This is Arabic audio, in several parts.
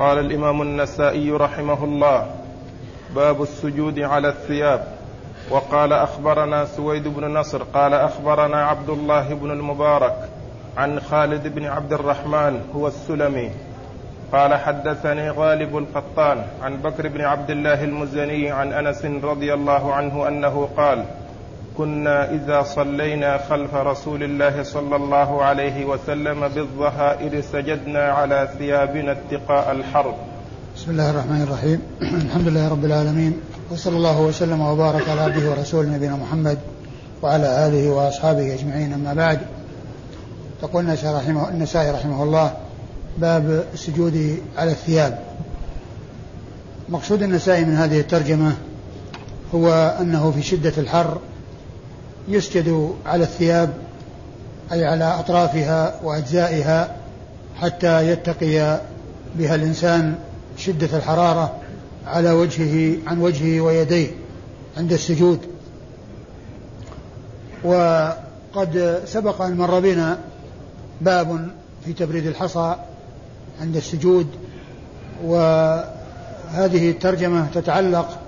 قال الإمام النسائي رحمه الله باب السجود على الثياب. وقال أخبرنا سويد بن نصر قال أخبرنا عبد الله بن المبارك عن خالد بن عبد الرحمن هو السلمي. قال حدثني غالب القطان عن بكر بن عبد الله المزني عن أنس رضي الله عنه أنه قال كنا إذا صلينا خلف رسول الله صلى الله عليه وسلم بالظهائر سجدنا على ثيابنا اتقاء الحرب. بسم الله الرحمن الرحيم. الحمد لله رب العالمين وصلى الله وسلم وبارك على عبده ورسوله نبينا محمد وعلى آله وأصحابه أجمعين. أما بعد تقول النسائي رحمه الله باب السجود على الثياب. مقصود النسائي من هذه الترجمة هو أنه في شدة الحر يسجد على الثياب أي على أطرافها وأجزائها حتى يتقي بها الإنسان شدة الحرارة على وجهه عن وجهه ويديه عند السجود. وقد سبق أن مر بنا باب في تبريد الحصى عند السجود وهذه الترجمة تتعلق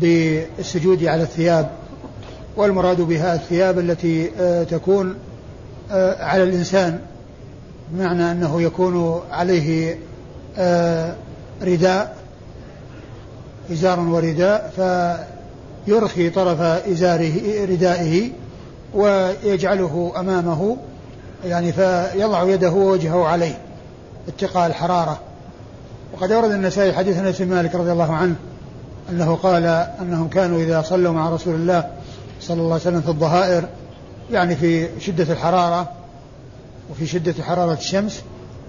بالسجود على الثياب. والمراد بها الثياب التي آه، تكون آه، على الإنسان بمعنى أنه يكون عليه آه، رداء إزار ورداء فيرخي طرف إزاره ردائه ويجعله أمامه يعني فيضع يده ووجهه عليه اتقاء الحرارة. وقد أورد النسائي حديث أنس مالك رضي الله عنه أنه قال أنهم كانوا إذا صلوا مع رسول الله صلى الله عليه وسلم في الظهائر يعني في شدة الحرارة وفي شدة حرارة الشمس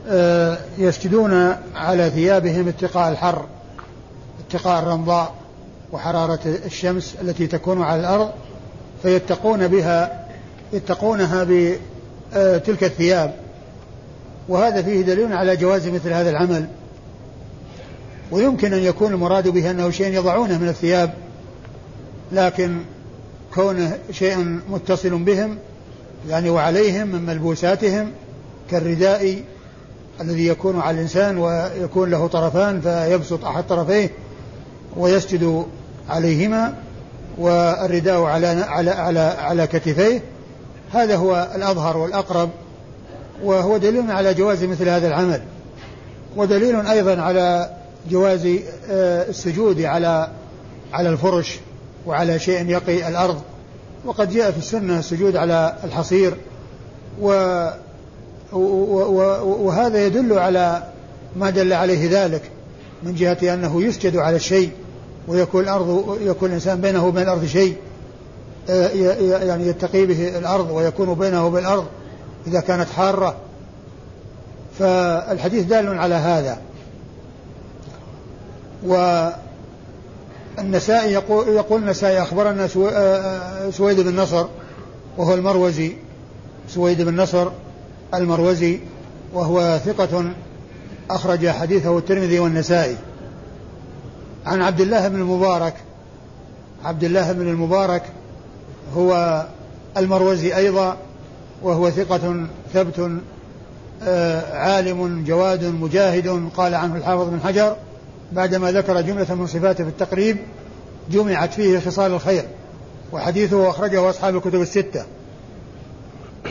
آه، يسجدون على ثيابهم اتقاء الحر اتقاء الرمضاء وحرارة الشمس التي تكون على الأرض فيتقون بها يتقونها بتلك الثياب. وهذا فيه دليل على جواز مثل هذا العمل. ويمكن أن يكون المراد به أنه شيء يضعونه من الثياب لكن كونه شيء متصل بهم يعني وعليهم من ملبوساتهم كالرداء الذي يكون على الإنسان ويكون له طرفان فيبسط أحد طرفيه ويسجد عليهما والرداء على على على على كتفيه. هذا هو الأظهر والأقرب وهو دليل على جواز مثل هذا العمل. ودليل أيضا على جواز آه، السجود على على الفرش. وعلى شيء يقي الأرض. وقد جاء في السنة السجود على الحصير. و وهذا يدل على ما دل عليه ذلك من جهة أنه يسجد على الشيء ويكون الأرض يكون الإنسان بينه وبين الأرض شيء آه، يعني يتقي به الأرض ويكون بينه وبين الأرض إذا كانت حارة. فالحديث دال على هذا. والنسائي يقول, يقول النسائي أخبرنا آه، آه، سويد بن نصر وهو المروزي. سويد بن نصر المروزي وهو ثقة أخرج حديثه الترمذي والنسائي. عن عبد الله بن المبارك عبد الله بن المبارك هو المروزي أيضا وهو ثقة ثبت آه، عالم جواد مجاهد قال عنه الحافظ بن حجر. بعدما ذكر جملة من صفاته في التقريب جمعت فيه خصال الخير وحديثه أخرجه أصحاب الكتب الستة.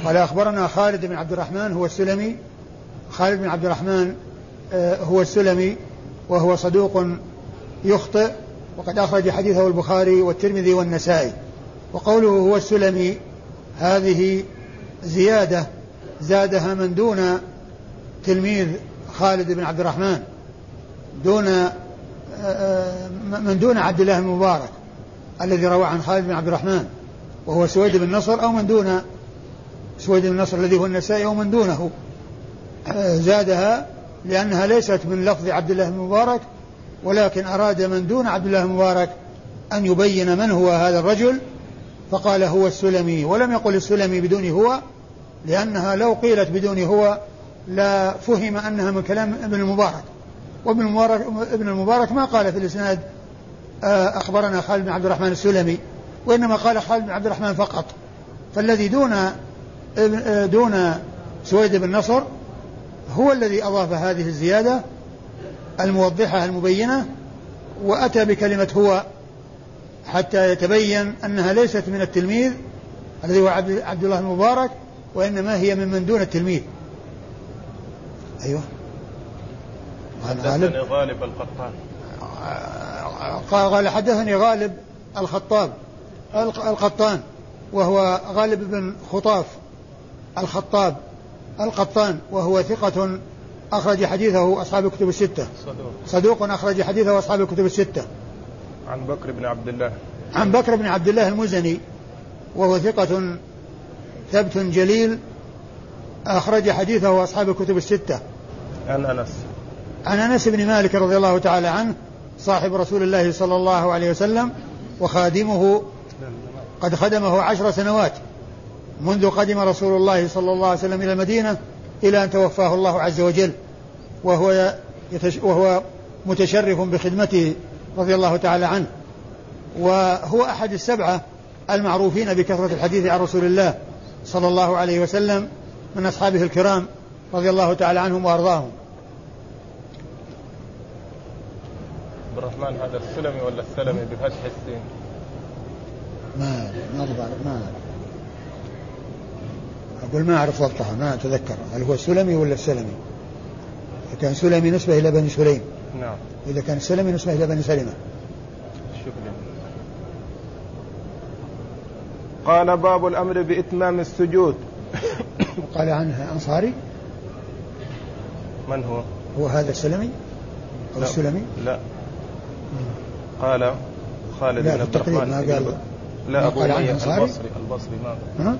قال أخبرنا خالد بن عبد الرحمن هو السلمي. خالد بن عبد الرحمن آه، هو السلمي وهو صدوق يخطئ. وقد أخرج حديثه البخاري والترمذي والنسائي. وقوله هو السلمي هذه زيادة زادها من دون تلميذ خالد بن عبد الرحمن. دون آه، آه، من دون عبد الله المبارك الذي روى عن خالد بن عبد الرحمن وهو سويد بن نصر أو من دون سويد بن نصر الذي هو النسائي أو من دونه. آه، زادها لأنها ليست من لفظ عبد الله المبارك ولكن أراد من دون عبد الله المبارك أن يبين من هو هذا الرجل فقال هو السلمي. ولم يقل السلمي بدون هو لأنها لو قيلت بدون هو لا فهم أنها من كلام ابن المبارك. وابن المبارك ابن المبارك ما قال في الإسناد آه، أخبرنا خالد بن عبد الرحمن السلمي وإنما قال خالد بن عبد الرحمن فقط. فالذي دون آه، دون سويد بن نصر هو الذي أضاف هذه الزيادة الموضحة المبينة وأتى بكلمة هو حتى يتبين أنها ليست من التلميذ الذي هو عبد الله المبارك وإنما هي ممن دون التلميذ. أيوه. حدثني غالب القطان قال حدثني غالب الخطاب. القطان. وهو غالب بن خطاف الخطاب القطان. وهو ثقة أخرج حديثه أصحاب الكتب الستة. صدوق. صدوق أخرج حديثه أصحاب الكتب الستة. عن بكر بن عبد الله. عن بكر بن عبد الله المزني. وهو ثقة ثبت جليل أخرج حديثه أصحاب الكتب الستة. عن أنس. عن أنس بن مالك رضي الله تعالى عنه صاحب رسول الله صلى الله عليه وسلم وخادمه قد خدمه عشر سنوات منذ قدم رسول الله صلى الله عليه وسلم إلى المدينة إلى أن توفاه الله عز وجل وهو يتش وهو متشرف بخدمته رضي الله تعالى عنه. وهو أحد السبعة المعروفين بكثرة الحديث عن رسول الله صلى الله عليه وسلم من أصحابه الكرام رضي الله تعالى عنهم وأرضاهم. عبد الرحمن هذا السلمي ولا السلمي بفتح السين؟ ما ما ما أقول ما أعرف ضبطها ما أتذكر. هل هو السلمي ولا السلمي؟ إذا كان سلمي نسبة إلى بني سليم. نعم. إذا كان السلمي نسبة إلى بني سلمة. شكرا. قال باب الأمر بإتمام السجود. قال عنه أنصاري. من هو؟ هو هذا السلمي أو لا. السلمي؟ لا. قال خالد بن عبد الرحمن ما قال. لا أبو أمية البصري. البصري ما ها؟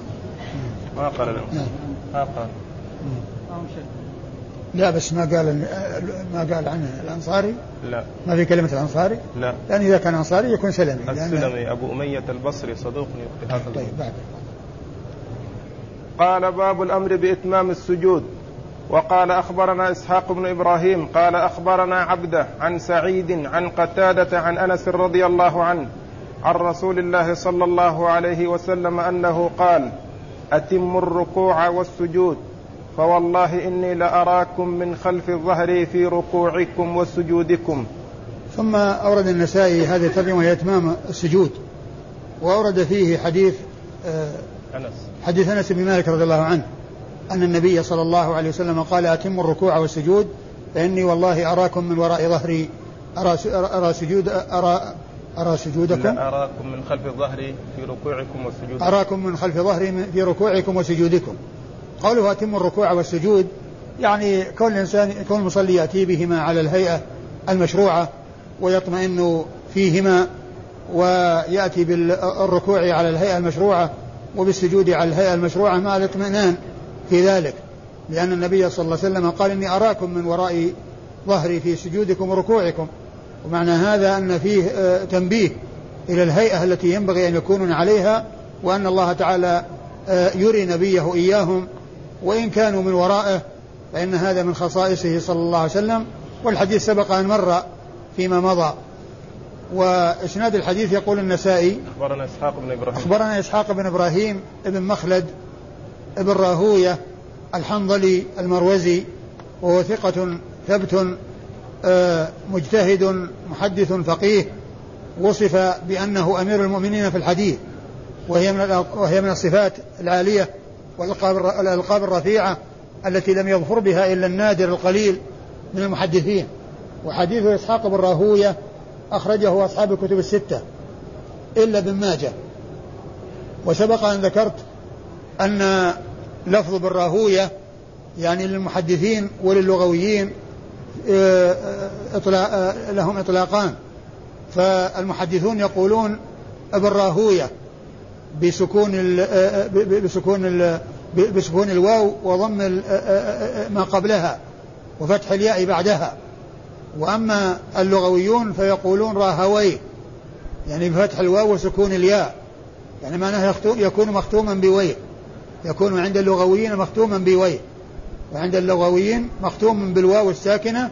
ما قال له. ما قال. لا بس ما قال ما قال عنه الأنصاري؟ لا. ما في كلمة الأنصاري؟ لا. لأن إذا كان أنصاري يكون سلمي السلمي أبو أمية البصري صدوق يخطئ هذا طيب بعد. قال باب الأمر بإتمام السجود. وقال أخبرنا إسحاق بن إبراهيم قال أخبرنا عبده عن سعيد عن قتادة عن أنس رضي الله عنه عن رسول الله صلى الله عليه وسلم أنه قال اتموا الركوع والسجود فوالله إني لأراكم من خلف الظهر في ركوعكم وسجودكم. ثم أورد النسائي هذه الترجمة وهي إتمام السجود وأورد فيه حديث آه، أنس. حديث أنس بن مالك رضي الله عنه. أن النبي صلى الله عليه وسلم قال أتموا الركوع والسجود فإني والله أراكم من وراء ظهري أرى أرى سجود أرى أرى سجودكم أراكم من خلف ظهري في ركوعكم وسجودكم. أراكم من خلف ظهري في ركوعكم وسجودكم. قوله أتم الركوع والسجود يعني كون الإنسان كون المصلي يأتي بهما على الهيئة المشروعة ويطمئن فيهما ويأتي بالركوع على الهيئة المشروعة وبالسجود على الهيئة المشروعة مع الاطمئنان. في ذلك لأن النبي صلى الله عليه وسلم قال إني أراكم من وراء ظهري في سجودكم وركوعكم. ومعنى هذا أن فيه آه، تنبيه إلى الهيئة التي ينبغي أن يكونون عليها وأن الله تعالى آه، يري نبيه إياهم وإن كانوا من ورائه فإن هذا من خصائصه صلى الله عليه وسلم. والحديث سبق أن مر فيما مضى. وإسناد الحديث يقول النسائي أخبرنا إسحاق بن إبراهيم. أخبرنا إسحاق بن إبراهيم ابن مخلد ابن راهوية الحنظلي المروزي وهو ثقة ثبت آه، مجتهد محدث فقيه وصف بأنه أمير المؤمنين في الحديث وهي من وهي من الصفات العالية والألقاب الرفيعة التي لم يظفر بها إلا النادر القليل من المحدثين. وحديث إسحاق بن راهوية أخرجه أصحاب الكتب الستة إلا ابن ماجه. وسبق أن ذكرت أن لفظ بن راهوية يعني للمحدثين وللغويين إطلاق لهم إطلاقان. فالمحدثون يقولون ابن راهوية بسكون ال بسكون ال بسكون الواو وضم ما قبلها وفتح الياء بعدها. وأما اللغويون فيقولون راهوي يعني بفتح الواو وسكون الياء يعني معناه يكون مختوما بوي. يكون عند اللغويين مختوما بوي وعند اللغويين مختوم بالواو الساكنة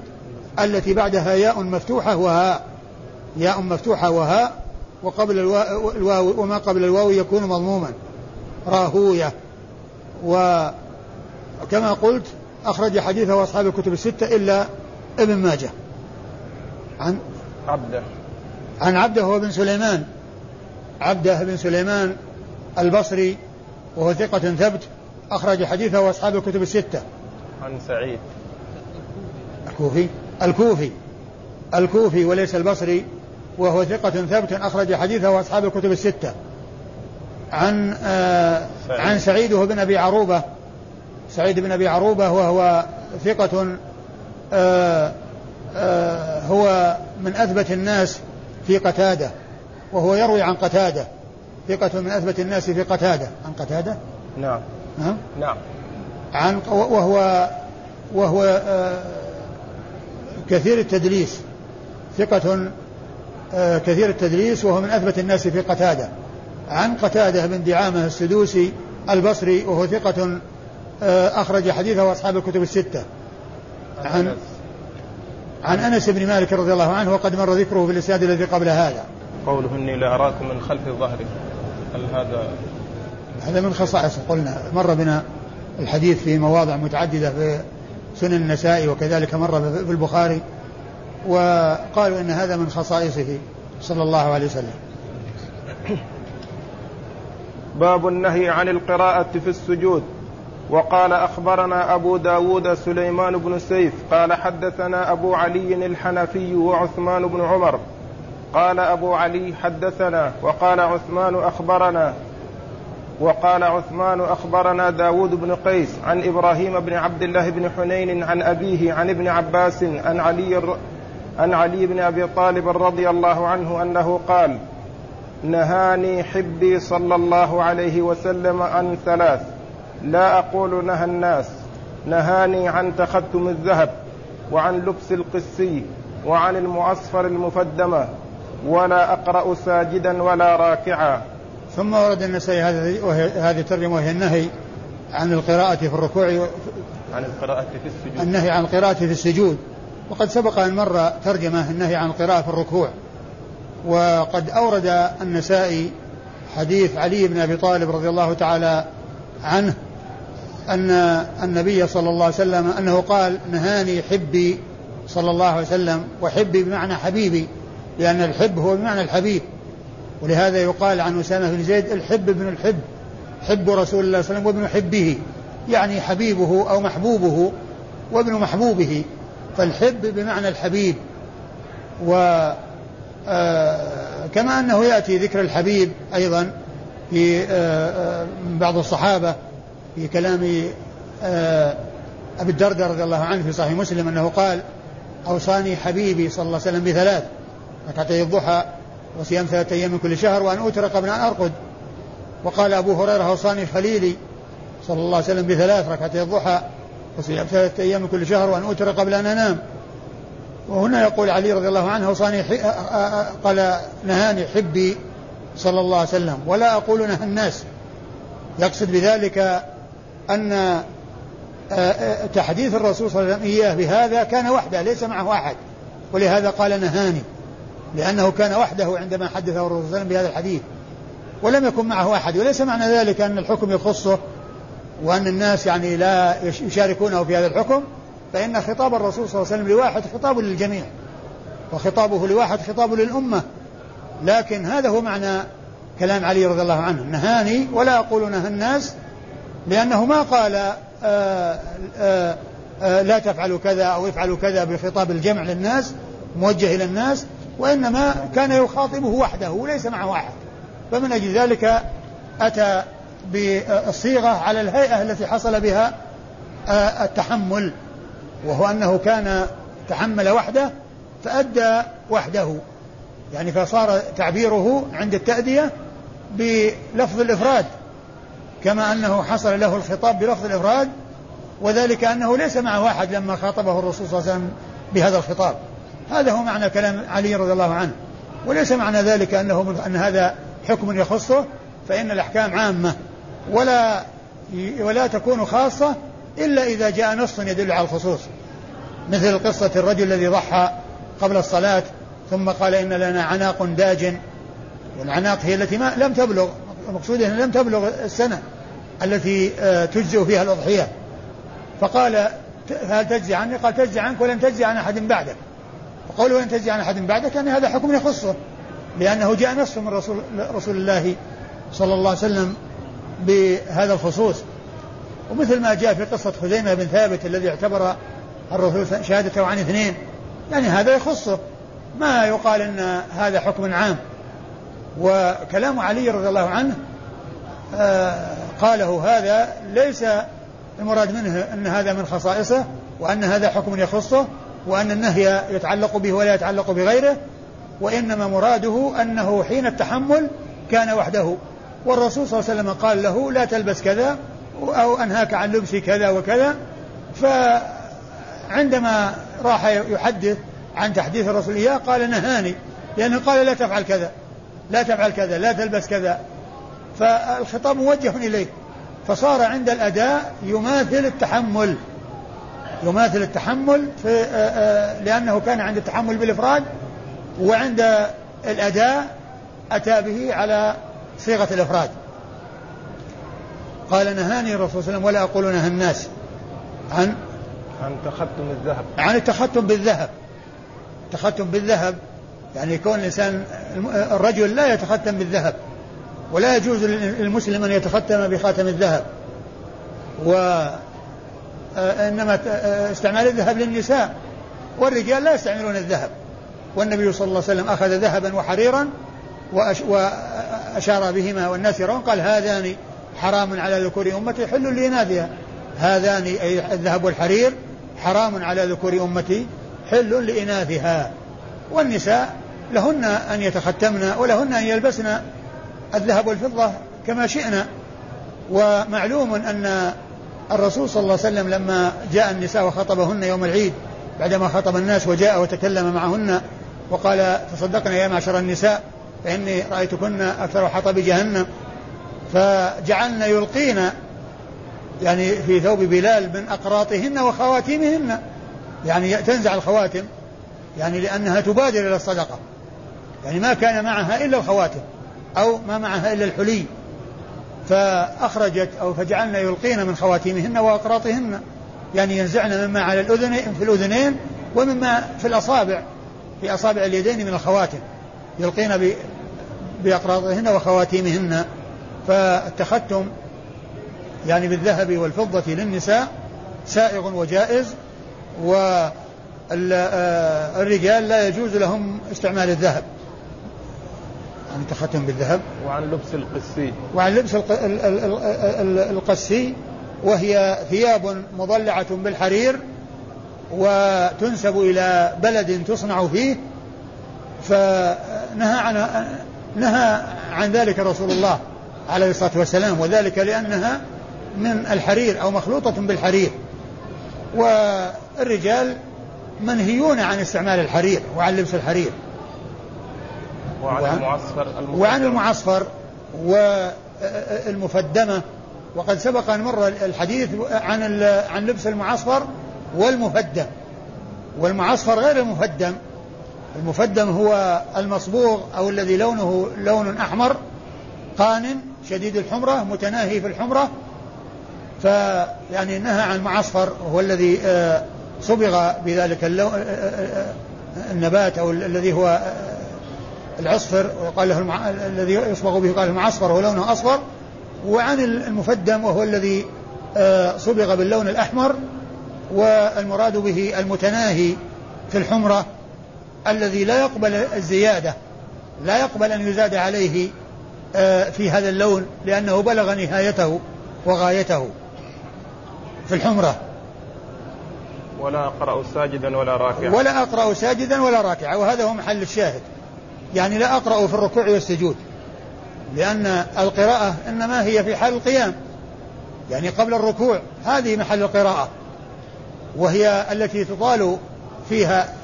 التي بعدها ياء مفتوحة وهاء. ياء مفتوحة وهاء وقبل الواو وما قبل الواو يكون مضموما. راهوية. وكما قلت أخرج حديثه أصحاب الكتب الستة إلا ابن ماجه. عن عبده. عن عبده هو بن سليمان. عبده بن سليمان البصري. وهو ثقة ثبت أخرج حديثه أصحاب الكتب الستة. عن سعيد. الكوفي؟ الكوفي. الكوفي وليس البصري وهو ثقة ثبت أخرج حديثه أصحاب الكتب الستة. عن آه سعيد. عن سعيد بن أبي عروبة. سعيد بن أبي عروبة وهو ثقة آه آه هو من أثبت الناس في قتادة وهو يروي عن قتادة. ثقة من أثبت الناس في قتادة. عن قتادة؟ نعم. ها؟ نعم. عن وهو وهو آه كثير التدليس. ثقة آه كثير التدليس وهو من أثبت الناس في قتادة. عن قتادة بن دعامة السدوسي البصري وهو ثقة آه أخرج حديثه أصحاب الكتب الستة. عن عن أنس. بن مالك رضي الله عنه وقد مر ذكره في الإسناد الذي قبل هذا. قوله إني لأراكم من خلف ظهري هل هذا هذا من خصائص قلنا مر بنا الحديث في مواضع متعددة في سنن النسائي وكذلك مر في البخاري وقالوا إن هذا من خصائصه صلى الله عليه وسلم. باب النهي عن القراءة في السجود وقال أخبرنا أبو داود سليمان بن سيف قال حدثنا أبو علي الحنفي وعثمان بن عمر قال أبو علي حدثنا وقال عثمان أخبرنا وقال عثمان أخبرنا داود بن قيس عن إبراهيم بن عبد الله بن حنين عن أبيه عن ابن عباس عن علي عن علي بن أبي طالب رضي الله عنه أنه قال نهاني حبي صلى الله عليه وسلم عن ثلاث لا أقول نهى الناس نهاني عن تختم الذهب وعن لبس القسي وعن المعصفر المفدمة ولا أقرأ ساجدا ولا راكعا. ثم ورد النسائي هذه الترجمة وهي النهي عن القراءة في الركوع عن القراءة في السجود. النهي عن القراءة في السجود. وقد سبق أن مر ترجمة النهي عن القراءة في الركوع. وقد أورد النسائي حديث علي بن أبي طالب رضي الله تعالى عنه أن النبي صلى الله عليه وسلم أنه قال نهاني حبي صلى الله عليه وسلم وحبي بمعنى حبيبي. لأن الحب هو بمعنى الحبيب. ولهذا يقال عن أسامة بن زيد الحب ابن الحب حب رسول الله صلى الله عليه وسلم وابن حبه يعني حبيبه أو محبوبه وابن محبوبه. فالحب بمعنى الحبيب. و آه كما أنه يأتي ذكر الحبيب أيضا في آه آه بعض الصحابة في كلام أبي الدرداء رضي الله عنه في صحيح مسلم أنه قال أوصاني حبيبي صلى الله عليه وسلم بثلاث. ركعتي الضحى وصيام ثلاثة أيام من كل شهر وأن أوتر قبل أن أرقد. وقال أبو هريرة أوصاني خليلي صلى الله عليه وسلم بثلاث ركعتي الضحى وصيام ثلاثة أيام من كل شهر وأن أوتر قبل أن أنام. وهنا يقول علي رضي الله عنه أوصاني قال نهاني حبي صلى الله عليه وسلم. ولا أقول نهى الناس. يقصد بذلك أن تحديث الرسول صلى الله عليه وسلم إياه بهذا كان وحده ليس معه أحد. ولهذا قال نهاني. لأنه كان وحده عندما حدثه الرسول صلى الله عليه وسلم بهذا الحديث. ولم يكن معه أحد وليس معنى ذلك أن الحكم يخصه وأن الناس يعني لا يشاركونه في هذا الحكم فإن خطاب الرسول صلى الله عليه وسلم لواحد خطاب للجميع وخطابه لواحد خطاب للأمة. لكن هذا هو معنى كلام علي رضي الله عنه نهاني ولا أقول نهى الناس لأنه ما قال آآ آه، آآ آه، آآ لا تفعلوا كذا أو افعلوا كذا بخطاب الجمع للناس موجه إلى الناس. وإنما كان يخاطبه وحده وليس معه أحد. فمن أجل ذلك أتى بالصيغة على الهيئة التي حصل بها التحمل. وهو أنه كان تحمل وحده فأدى وحده. يعني فصار تعبيره عند التأدية بلفظ الإفراد كما أنه حصل له الخطاب بلفظ الإفراد وذلك أنه ليس معه أحد لما خاطبه الرسول صلى الله عليه وسلم بهذا الخطاب. هذا هو معنى كلام علي رضي الله عنه. وليس معنى ذلك أنه أن هذا حكم يخصه فإن الأحكام عامة. ولا ولا تكون خاصة إلا إذا جاء نص يدل على الخصوص. مثل قصة الرجل الذي ضحى قبل الصلاة ثم قال إن لنا عناق داج. والعناق هي التي ما لم تبلغ. المقصود أنها لم تبلغ السنة التي آه، تجزئ فيها الأضحية. فقال هل تجزي عني؟ قال تجزي عنك ولن تجزي عن أحد بعدك. وقوله أن تجزي عن أحد بعدك يعني هذا حكم يخصه لأنه جاء نص من رسول, رسول الله صلى الله عليه وسلم بهذا الخصوص. ومثل ما جاء في قصة خزيمة بن ثابت الذي اعتبر الرسول شهادته عن اثنين يعني هذا يخصه. ما يقال إن هذا حكم عام. وكلام علي رضي الله عنه آه قاله هذا ليس المراد منه إن هذا من خصائصه وأن هذا حكم يخصه وأن النهي يتعلق به ولا يتعلق بغيره وإنما مراده أنه حين التحمل كان وحده. والرسول صلى الله عليه وسلم قال له لا تلبس كذا أو أنهاك عن لبس كذا وكذا. فعندما راح يحدث عن تحديث الرسول إياه قال نهاني لأنه قال لا تفعل كذا لا تفعل كذا لا تلبس كذا. فالخطاب موجه إليه. فصار عند الأداء يماثل التحمل. يماثل التحمل في آه، آه، لأنه كان عند التحمل بالإفراد وعند الأداء أتى به على صيغة الإفراد. قال نهاني الرسول صلى الله عليه وسلم ولا أقول نهى الناس عن عن تختم الذهب. عن التختم بالذهب. التختم بالذهب يعني يكون الإنسان الرجل لا يتختم بالذهب ولا يجوز للمسلم أن يتختم بخاتم الذهب. و إنما آه، استعمال الذهب للنساء. والرجال لا يستعملون الذهب. والنبي صلى الله عليه وسلم أخذ ذهبا وحريرا وأشار بهما والناس يرون قال هذان حرام على ذكور أمتي حل لإناثها هذان أي الذهب والحرير حرام على ذكور أمتي حل لإناثها. والنساء لهن أن يتختمن ولهن أن يلبسن الذهب والفضة كما شئنا. ومعلوم أن الرسول صلى الله عليه وسلم لما جاء النساء وخطبهن يوم العيد بعدما خطب الناس وجاء وتكلم معهن وقال تصدقنا يا معشر النساء فإني رأيتكن أكثر حطب جهنم. فجعلن يلقين يعني في ثوب بلال من أقراطهن وخواتيمهن. يعني تنزع الخواتم يعني لأنها تبادر إلى الصدقة. يعني ما كان معها إلا الخواتم أو ما معها إلا الحلي. فأخرجت أو فجعلنا يلقين من خواتيمهن وأقراطهن يعني ينزعن مما على الأذن في الأذنين ومما في الأصابع في أصابع اليدين من الخواتم يلقين بأقراطهن وخواتيمهن. فالتختم يعني بالذهب والفضة للنساء سائغ وجائز والرجال لا يجوز لهم استعمال الذهب. يعني تختم بالذهب. وعن لبس القسي. وعن لبس القسي وهي ثياب مضلعة بالحرير وتنسب إلى بلد تصنع فيه. فنهى عن نهى عن ذلك رسول الله عليه الصلاة والسلام وذلك لأنها من الحرير أو مخلوطة بالحرير. والرجال منهيون عن استعمال الحرير وعن لبس الحرير. وعن, المعصفر وعن المعصفر والمفدمة. وقد سبق أن مر الحديث عن عن لبس المعصفر والمفدم. والمعصفر غير المفدم. المفدم هو المصبوغ أو الذي لونه لون أحمر قان شديد الحمرة متناهي في الحمرة. فيعني نهى عن المعصفر وهو الذي آه، صبغ بذلك اللون آه، آه، النبات أو الذي هو العصفر وقال له المع... الذي يصبغ به قال المعصفر ولونه أصفر. وعن المفدم وهو الذي صبغ باللون الأحمر والمراد به المتناهي في الحمرة الذي لا يقبل الزيادة لا يقبل أن يزاد عليه في هذا اللون لأنه بلغ نهايته وغايته في الحمرة. ولا أقرأ ساجدا ولا راكعا. ولا أقرأ ساجدا ولا راكعا وهذا هو محل الشاهد. يعني لا أقرأ في الركوع والسجود لأن القراءة إنما هي في حال القيام يعني قبل الركوع هذه محل القراءة وهي التي تطال فيها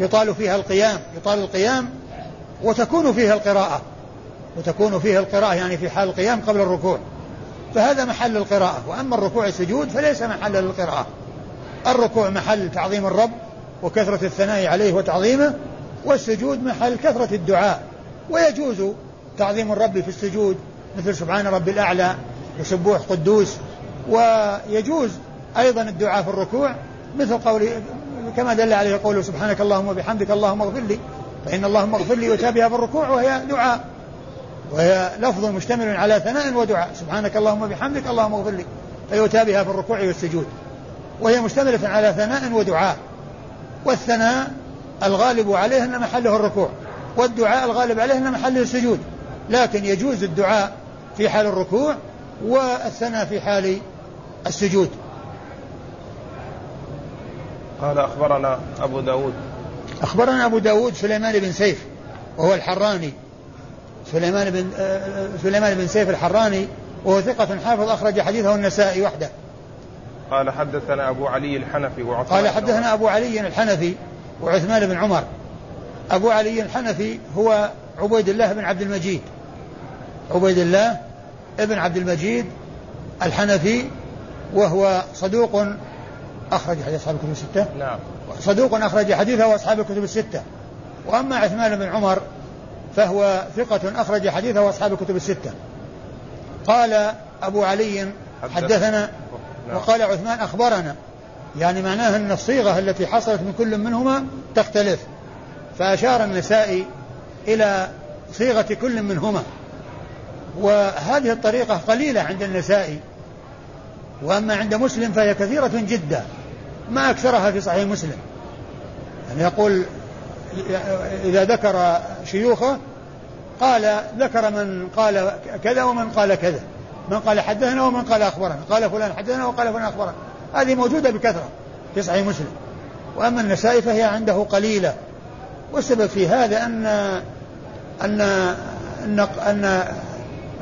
يطال فيها القيام يطال القيام وتكون فيها القراءة وتكون فيها القراءة يعني في حال القيام قبل الركوع فهذا محل القراءة وأما الركوع السجود فليس محل للقراءة الركوع محل تعظيم الرب وكثرة الثناء عليه وتعظيمه والسجود محل كثرة الدعاء. ويجوز تعظيم الرب في السجود مثل سبحان رب الأعلى وسبوح قدوس. ويجوز أيضا الدعاء في الركوع مثل قول كما دل عليه قوله سبحانك اللهم وبحمدك اللهم اغفر لي فإن اللهم اغفر لي يؤتى بها في الركوع وهي دعاء. وهي لفظ مشتمل على ثناء ودعاء. سبحانك اللهم وبحمدك اللهم اغفر لي فيؤتى بها في الركوع والسجود. وهي مشتملة على ثناء ودعاء. والثناء الغالب عليه أن محله الركوع والدعاء الغالب عليه أن محله السجود لكن يجوز الدعاء في حال الركوع والثناء في حال السجود. قال أخبرنا أبو داود. أخبرنا أبو داود سليمان بن سيف وهو الحراني. سليمان بن سليمان بن سيف الحراني وهو ثقة حافظ أخرج حديثه النسائي وحده. قال حدثنا أبو علي الحنفي وعثمان. قال حدثنا أبو علي الحنفي وعثمان بن عمر. أبو علي الحنفي هو عبيد الله بن عبد المجيد. عبيد الله ابن عبد المجيد الحنفي وهو صدوق أخرج حديث أصحاب الكتب الستة نعم صدوق أخرج حديثه وأصحاب الكتب الستة وأما عثمان بن عمر فهو ثقة أخرج حديثه وأصحاب الكتب الستة قال أبو علي حدثنا نعم. وقال عثمان أخبرنا يعني معناه أن الصيغة التي حصلت من كل منهما تختلف. فأشار النسائي إلى صيغة كل منهما. وهذه الطريقة قليلة عند النسائي. وأما عند مسلم فهي كثيرة جدا. ما أكثرها في صحيح مسلم. يعني يقول إذا ذكر شيوخه قال ذكر من قال كذا ومن قال كذا. من قال حدثنا ومن قال أخبرنا. قال فلان حدثنا وقال فلان أخبرنا. هذه موجودة بكثرة في صحيح مسلم. وأما النسائي فهي عنده قليلة. والسبب في هذا أن أن أن, أن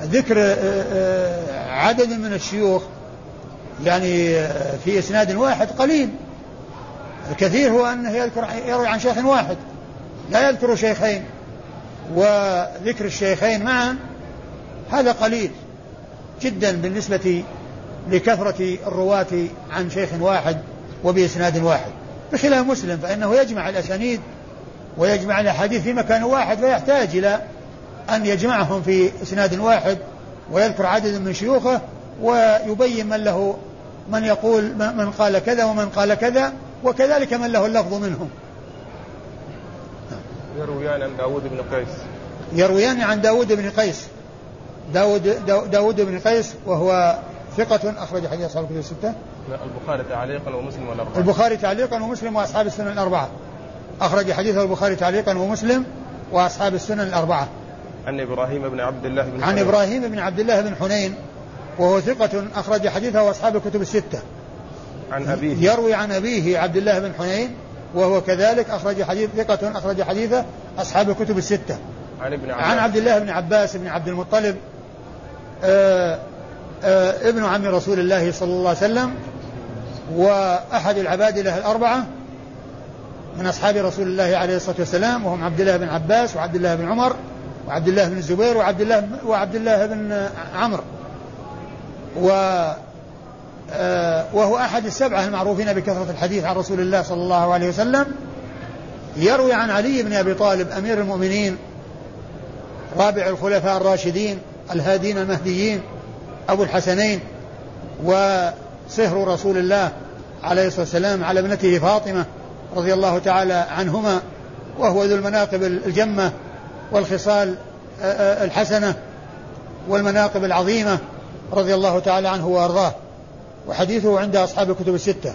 ذكر آه، آه، عدد من الشيوخ يعني آه، في إسناد واحد قليل. الكثير هو أنه يذكر يروي عن شيخ واحد. لا يذكر شيخين. وذكر الشيخين معا هذا قليل جدا بالنسبة لكثرة الرواة عن شيخ واحد وبإسناد واحد. بخلاف مسلم فإنه يجمع الأسانيد ويجمع الأحاديث في مكان واحد فيحتاج إلى أن يجمعهم في إسناد واحد ويذكر عدد من شيوخه ويبين من له من يقول من قال كذا ومن قال كذا وكذلك من له اللفظ منهم. يرويان عن داود بن قيس. يرويان عن داود بن قيس. داود, داود بن قيس وهو ثقة أخرج حديث أصحاب الكتب الستة. البخاري تعليقا ومسلم والأربعة. البخاري تعليقا ومسلم وأصحاب السنن الأربعة. أخرج حديثه البخاري تعليقا ومسلم وأصحاب السنن الأربعة. عن إبراهيم بن عبد الله بن عن إبراهيم بن عبد الله بن حنين وهو ثقة أخرج حديثه وأصحاب الكتب الستة. عن أبيه. يروي عن أبيه عبد الله بن حنين وهو كذلك أخرج حديث ثقة أخرج حديثه أصحاب الكتب الستة. عن ابن عباس. عن عبد الله بن عباس بن عبد المطلب آه، ابن عم رسول الله صلى الله عليه وسلم وأحد العباد له الأربعة من أصحاب رسول الله عليه الصلاة والسلام وهم عبد الله بن عباس وعبد الله بن عمر وعبد الله بن الزبير وعبد الله وعبد الله بن عمرو. و آه، وهو أحد السبعة المعروفين بكثرة الحديث عن رسول الله صلى الله عليه وسلم. يروي عن علي بن أبي طالب أمير المؤمنين رابع الخلفاء الراشدين الهادين المهديين أبو الحسنين وصهر رسول الله عليه الصلاة والسلام على ابنته فاطمة رضي الله تعالى عنهما وهو ذو المناقب الجمة والخصال آه، آه، الحسنة والمناقب العظيمة رضي الله تعالى عنه وأرضاه. وحديثه عند أصحاب الكتب الستة.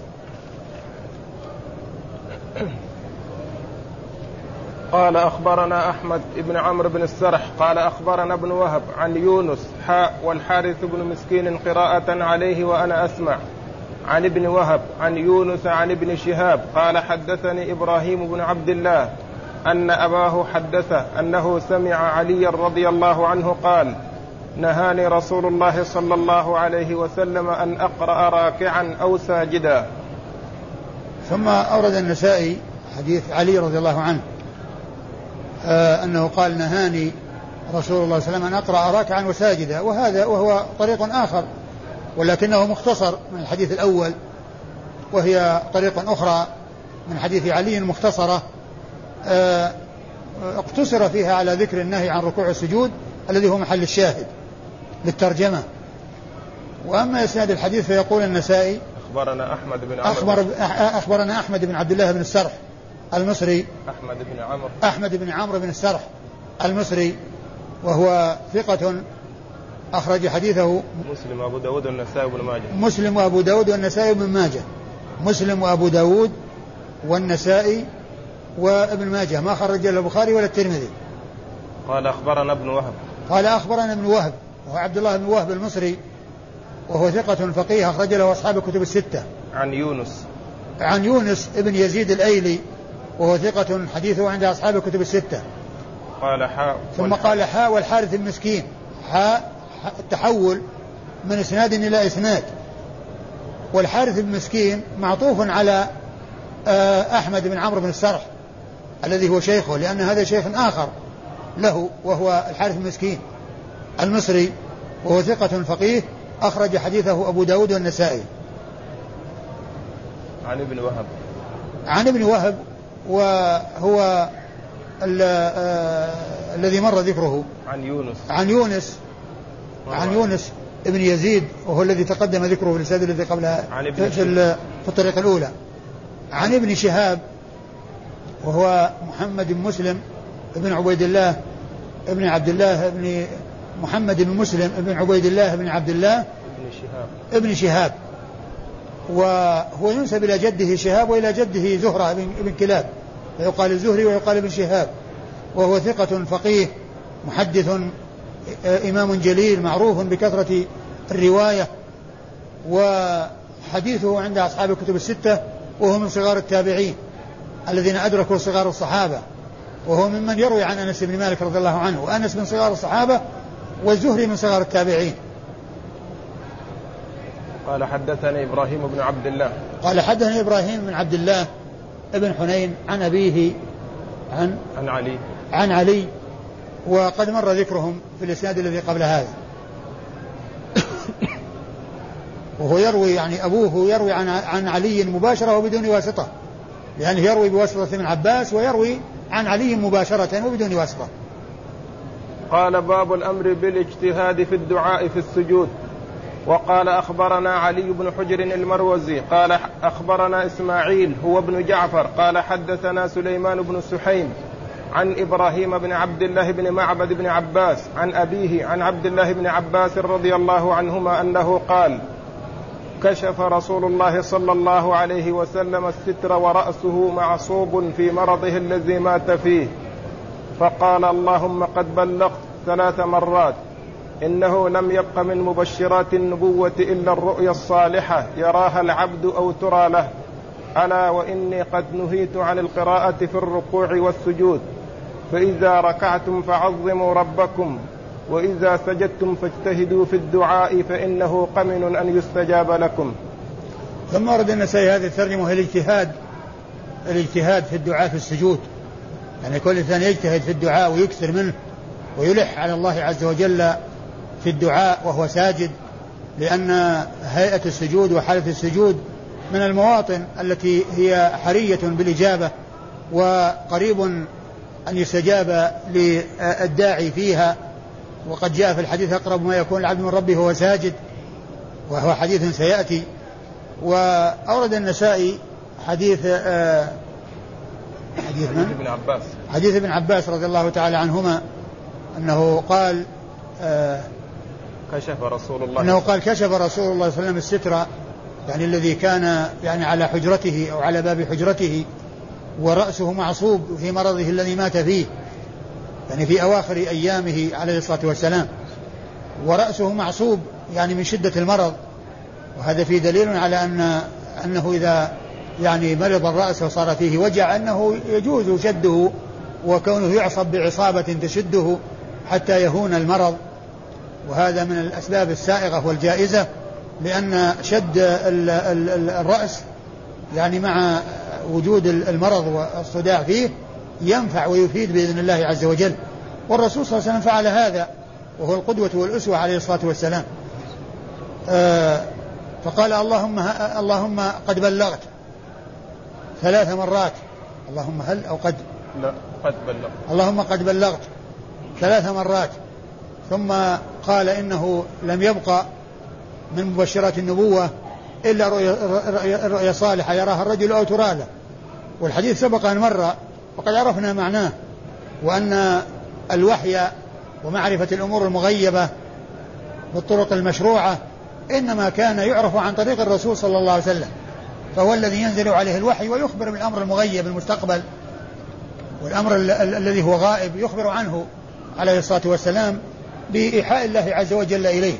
قال أخبرنا أحمد بن عمرو بن السرح قال أخبرنا ابن وهب عن يونس حاء والحارث بن مسكين قراءة عليه وأنا أسمع. عن ابن وهب عن يونس عن ابن شهاب قال حدثني إبراهيم بن عبد الله أن أباه حدثه أنه سمع عليا رضي الله عنه قال نهاني رسول الله صلى الله عليه وسلم أن أقرأ راكعا أو ساجدا. ثم أورد النسائي حديث علي رضي الله عنه. أنه قال نهاني رسول الله صلى الله عليه وسلم أن أقرأ راكعا وساجدا وهذا وهو طريق آخر ولكنه مختصر من الحديث الأول وهي طريق أخرى من حديث علي مختصرة آه اقتصر فيها على ذكر النهي عن ركوع السجود الذي هو محل الشاهد للترجمة. وأما إسناد الحديث فيقول النسائي أخبرنا أحمد بن أخبر أخبرنا أحمد بن عبد الله بن السرح المصري أحمد بن عمرو. أحمد بن عمرو بن السرح المصري وهو ثقة أخرج حديثه مسلم وأبو داود والنسائي وابن ماجه. مسلم وأبو داود والنسائي وابن ماجه. مسلم وأبو داود والنسائي وابن ماجه ما خرج إلا البخاري ولا الترمذي. قال أخبرنا ابن وهب. قال أخبرنا ابن وهب وهو عبد الله بن وهب المصري وهو ثقة فقيه أخرج له أصحاب الكتب الستة. عن يونس. عن يونس ابن يزيد الأيلي وهو ثقة حديثه عند أصحاب الكتب الستة. قال حاء ثم قال حاء والحارث المسكين. حاء التحول من إسناد إلى إسناد. والحارث المسكين معطوف على آه، أحمد بن عمرو بن السرح الذي هو شيخه لأن هذا شيخ آخر له وهو الحارث المسكين المصري وهو ثقة فقيه أخرج حديثه أبو داود والنسائي. عن ابن وهب. عن ابن وهب وهو آه الذي مر ذكره. عن يونس. عن يونس. عن يونس ابن يزيد وهو الذي تقدم ذكره في الإسناد الذي قبلها عن ابن في, في الطريقة الأولى. عن ابن شهاب وهو محمد بن مسلم ابن عبيد الله ابن عبد الله ابن محمد بن مسلم ابن عبيد الله بن عبد الله ابن شهاب. ابن شهاب. وهو ينسب إلى جده شهاب وإلى جده زهرة بن كلاب فيقال الزهري ويقال ابن شهاب وهو ثقة فقيه محدث آه، إمام جليل معروف بكثرة الرواية وحديثه عند أصحاب الكتب الستة وهو من صغار التابعين الذين أدركوا صغار الصحابة وهو ممن يروي عن أنس بن مالك رضي الله عنه وأنس من صغار الصحابة والزهري من صغار التابعين. قال حدثني إبراهيم بن عبد الله. قال حدثني إبراهيم بن عبد الله ابن حنين عن أبيه عن عن علي. عن علي وقد مر ذكرهم في الإسناد الذي قبل هذا. وهو يروي يعني أبوه يروي عن عن علي مباشرة وبدون واسطة. لأنه يروي بواسطة ابن عباس ويروي عن علي مباشرة وبدون واسطة. قال باب الأمر بالاجتهاد في الدعاء في السجود. وقال أخبرنا علي بن حجر المروزي قال أخبرنا إسماعيل هو ابن جعفر قال حدثنا سليمان بن سحيم عن إبراهيم بن عبد الله بن معبد بن عباس عن أبيه عن عبد الله بن عباس رضي الله عنهما أنه قال كشف رسول الله صلى الله عليه وسلم الستر ورأسه معصوب في مرضه الذي مات فيه فقال اللهم قد بلغت ثلاث مرات. إنه لم يبق من مبشرات النبوة إلا الرؤيا الصالحة يراها العبد أو ترى له. ألا وإني قد نهيت عن القراءة في الركوع والسجود. فإذا ركعتم فعظموا ربكم وإذا سجدتم فاجتهدوا في الدعاء فإنه قمن أن يستجاب لكم. ثم ورد النسائي هذه الترجمة هي الاجتهاد الاجتهاد في الدعاء في السجود. يعني كل إنسان يجتهد في الدعاء ويكثر منه ويلح على الله عز وجل في الدعاء وهو ساجد لأن هيئة السجود وحالة السجود من المواطن التي هي حرية بالإجابة وقريب أن يستجاب للداعي فيها. وقد جاء في الحديث أقرب ما يكون العبد من ربه وهو ساجد وهو حديث سيأتي. وأورد النسائي حديث آه، حديث من؟ ابن عباس. حديث ابن عباس رضي الله تعالى عنهما أنه قال آه كشف رسول الله. أنه قال كشف رسول الله صلى الله عليه وسلم الستر يعني الذي كان يعني على حجرته أو على باب حجرته ورأسه معصوب في مرضه الذي مات فيه يعني في أواخر أيامه عليه الصلاة والسلام. ورأسه معصوب يعني من شدة المرض وهذا فيه دليل على أن أنه إذا يعني مرض الرأس وصار فيه وجع أنه يجوز شده وكونه يعصب بعصابة تشده حتى يهون المرض. وهذا من الأسباب السائغة والجائزة لأن شد الرأس يعني مع وجود المرض والصداع فيه ينفع ويفيد بإذن الله عز وجل. والرسول صلى الله عليه وسلم فعل هذا وهو القدوة والأسوة عليه الصلاة والسلام. آه فقال اللهم اللهم قد بلغت ثلاث مرات. اللهم هل أو قد؟ لا قد بلغت. اللهم قد بلغت ثلاث مرات. ثم قال إنه لم يبقى من مبشرات النبوة إلا رؤيا صالحة يراها الرجل أو ترى له والحديث سبق أن مر وقد عرفنا معناه وأن الوحي ومعرفة الأمور المغيبة بالطرق المشروعة إنما كان يعرف عن طريق الرسول صلى الله عليه وسلم. فهو الذي ينزل عليه الوحي ويخبر بالأمر المغيب المستقبل والأمر الذي هو غائب يخبر عنه عليه الصلاة والسلام. بإيحاء الله عز وجل إليه.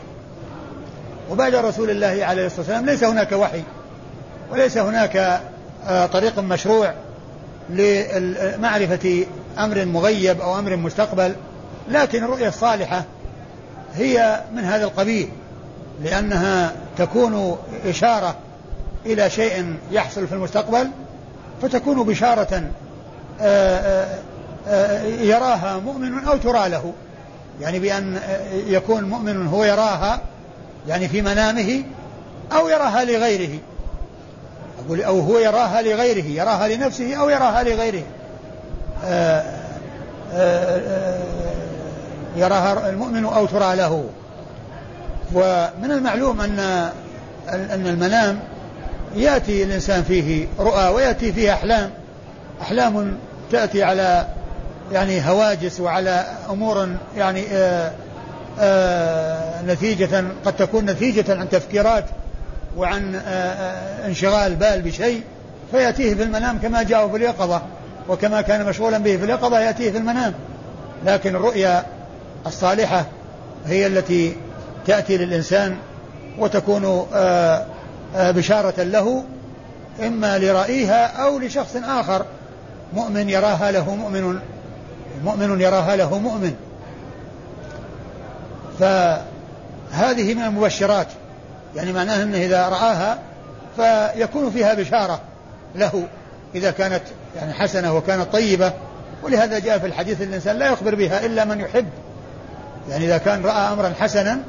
وبعد رسول الله عليه الصلاة والسلام ليس هناك وحي وليس هناك آه، طريق مشروع لمعرفة أمر مغيب أو أمر مستقبل لكن الرؤية الصالحة هي من هذا القبيل لأنها تكون إشارة إلى شيء يحصل في المستقبل فتكون بشارة آه، آه، يراها مؤمن أو ترى له. يعني بأن يكون مؤمن هو يراها يعني في منامه أو يراها لغيره. أقول أو هو يراها لغيره يراها لنفسه أو يراها لغيره. يراها المؤمن أو ترى له. ومن المعلوم أن أن المنام يأتي الإنسان فيه رؤى ويأتي فيه أحلام. أحلام تأتي على يعني هواجس وعلى أمور يعني آآ آآ نتيجة قد تكون نتيجة عن تفكيرات وعن آآ انشغال بال بشيء فيأتيه في المنام كما جاءه في اليقظة وكما كان مشغولا به في اليقظة يأتيه في المنام. لكن الرؤيا الصالحة هي التي تأتي للإنسان وتكون بشارة له إما لرأيها أو لشخص آخر. مؤمن يراها له مؤمن مؤمن يراها له مؤمن. فهذه من المبشرات. يعني معناه أنه إذا رآها فيكون فيها بشارة له إذا كانت يعني حسنة وكانت طيبة. ولهذا جاء في الحديث الإنسان لا يخبر بها إلا من يحب. يعني إذا كان رأى أمرا حسنا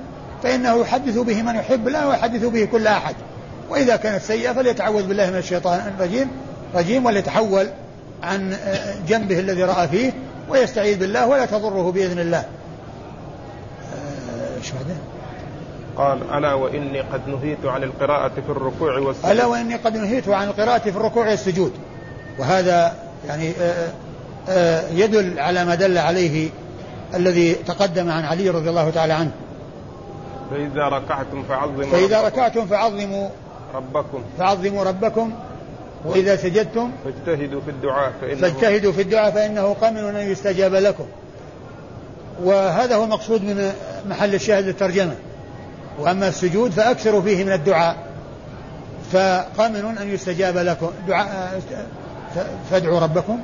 فإنه يحدث به من يحب لا يحدث به كل أحد. وإذا كانت سيئة فليتعوذ بالله من الشيطان الرجيم رجيم وليتحول عن جنبه الذي رأى فيه ويستعيذ بالله ولا تضره بإذن الله. إيش بعدين؟ قال ألا وإني قد نهيت عن القراءة في الركوع والسجود. ألا وإني قد نهيت عن القراءة في الركوع والسجود. وهذا يعني يدل على ما دل عليه الذي تقدم عن علي رضي الله تعالى عنه. فإذا ركعتم فعظموا فإذا ركعتم فعظموا ربكم. فعظموا ربكم. وإذا سجدتم فاجتهدوا في الدعاء فإنه فاجتهدوا في الدعاء فإنه قمن أن يستجاب لكم. وهذا هو المقصود من محل الشاهد للترجمة. وأما السجود فأكثروا فيه من الدعاء. فقمن أن يستجاب لكم. دعاء فادعوا ربكم.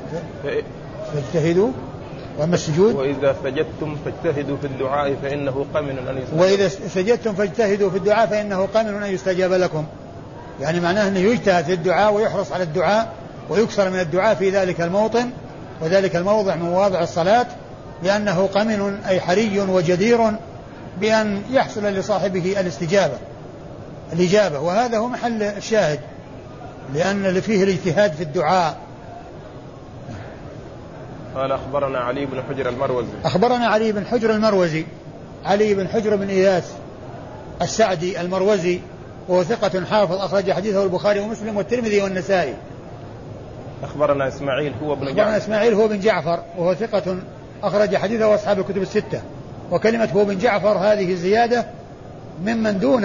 فاجتهدوا. وأما السجود وإذا سجدتم فاجتهدوا في الدعاء فإنه قمن أن يستجاب وإذا سجدتم فاجتهدوا في الدعاء فإنه قمن أن يستجاب لكم. يعني معناه أنه يجتهد في الدعاء ويحرص على الدعاء ويكثر من الدعاء في ذلك الموطن وذلك الموضع من مواضع الصلاة لأنه قمن أي حري وجدير بأن يحصل لصاحبه الاستجابة الإجابة. وهذا هو محل الشاهد لأن اللي فيه الاجتهاد في الدعاء. قال أخبرنا علي بن حجر المروزي. أخبرنا علي بن حجر المروزي علي بن حجر بن إياس السعدي المروزي وهو ثقة حافظ أخرج حديثه البخاري ومسلم والترمذي والنسائي. أخبرنا إسماعيل هو بن جعفر. أخبرنا إسماعيل هو بن جعفر وهو ثقة أخرج حديثه أصحاب الكتب الستة. وكلمة هو بن جعفر هذه زيادة ممن دون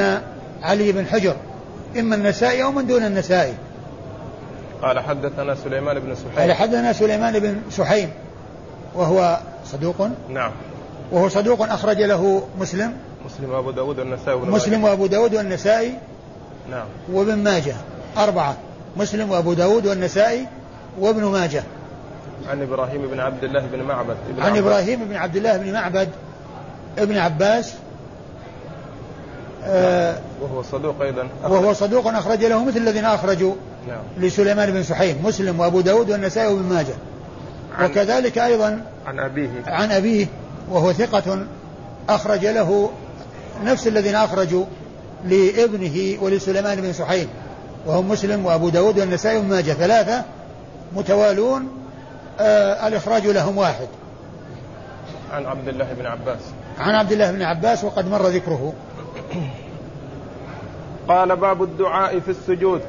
علي بن حجر إما النسائي أو من دون النسائي. قال حدثنا سليمان بن سحيم. قال حدثنا سليمان بن سحيم وهو صدوق. نعم. وهو صدوق أخرج له مسلم. مسلم وأبو داود والنسائي مسلم وأبو داود والنسائي نعم. وابن ماجه. أربعة. مسلم وأبو داود والنسائي وابن ماجه. عن إبراهيم بن عبد الله بن معبد. عن عباس. إبراهيم بن عبد الله بن معبد ابن عباس آه وهو صدوق أيضا. أخرج. وهو صدوق أخرج له مثل الذين أخرجوا نعم. لسليمان بن سحيم. مسلم وأبو داود والنسائي وابن ماجه. وكذلك أيضا عن أبيه. عن أبيه وهو ثقة أخرج له نفس الذين أخرجوا لابنه ولسليمان بن سحيم وهم مسلم وأبو داود والنسائي وابن ماجه ثلاثة متوالون آه الإخراج لهم واحد. عن عبد الله بن عباس. عن عبد الله بن عباس وقد مر ذكره. قال باب الدعاء في السجود.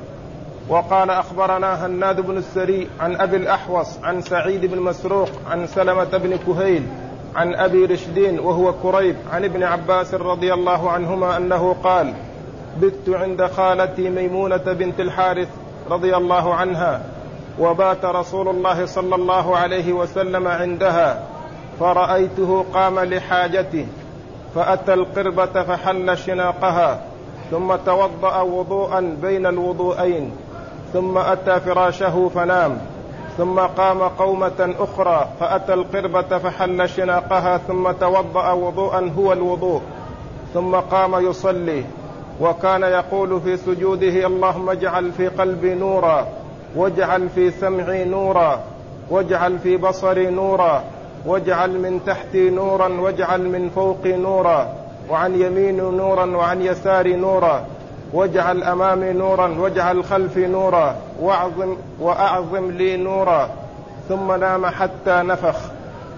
وقال أخبرنا هناد بن السري عن أبي الأحوص عن سعيد بن مسروق عن سلمة بن كهيل عن أبي رشدين وهو كريب عن ابن عباس رضي الله عنهما أنه قال بت عند خالتي ميمونة بنت الحارث رضي الله عنها وبات رسول الله صلى الله عليه وسلم عندها فرأيته قام لحاجته فأتى القربة فحل شناقها ثم توضأ وضوءا بين الوضوءين ثم أتى فراشه فنام. ثم قام قومة أخرى فأتى القربة فحل شناقها ثم توضأ وضوءا هو الوضوء ثم قام يصلي. وكان يقول في سجوده اللهم اجعل في قلبي نورا واجعل في سمعي نورا واجعل في بصري نورا واجعل من تحتي نورا واجعل من فوقي نورا وعن يميني نورا وعن يساري نورا واجعل أمامي نورا واجعل خلفي نورا. واعظم وأعظم لي نورا ثم نام حتى نفخ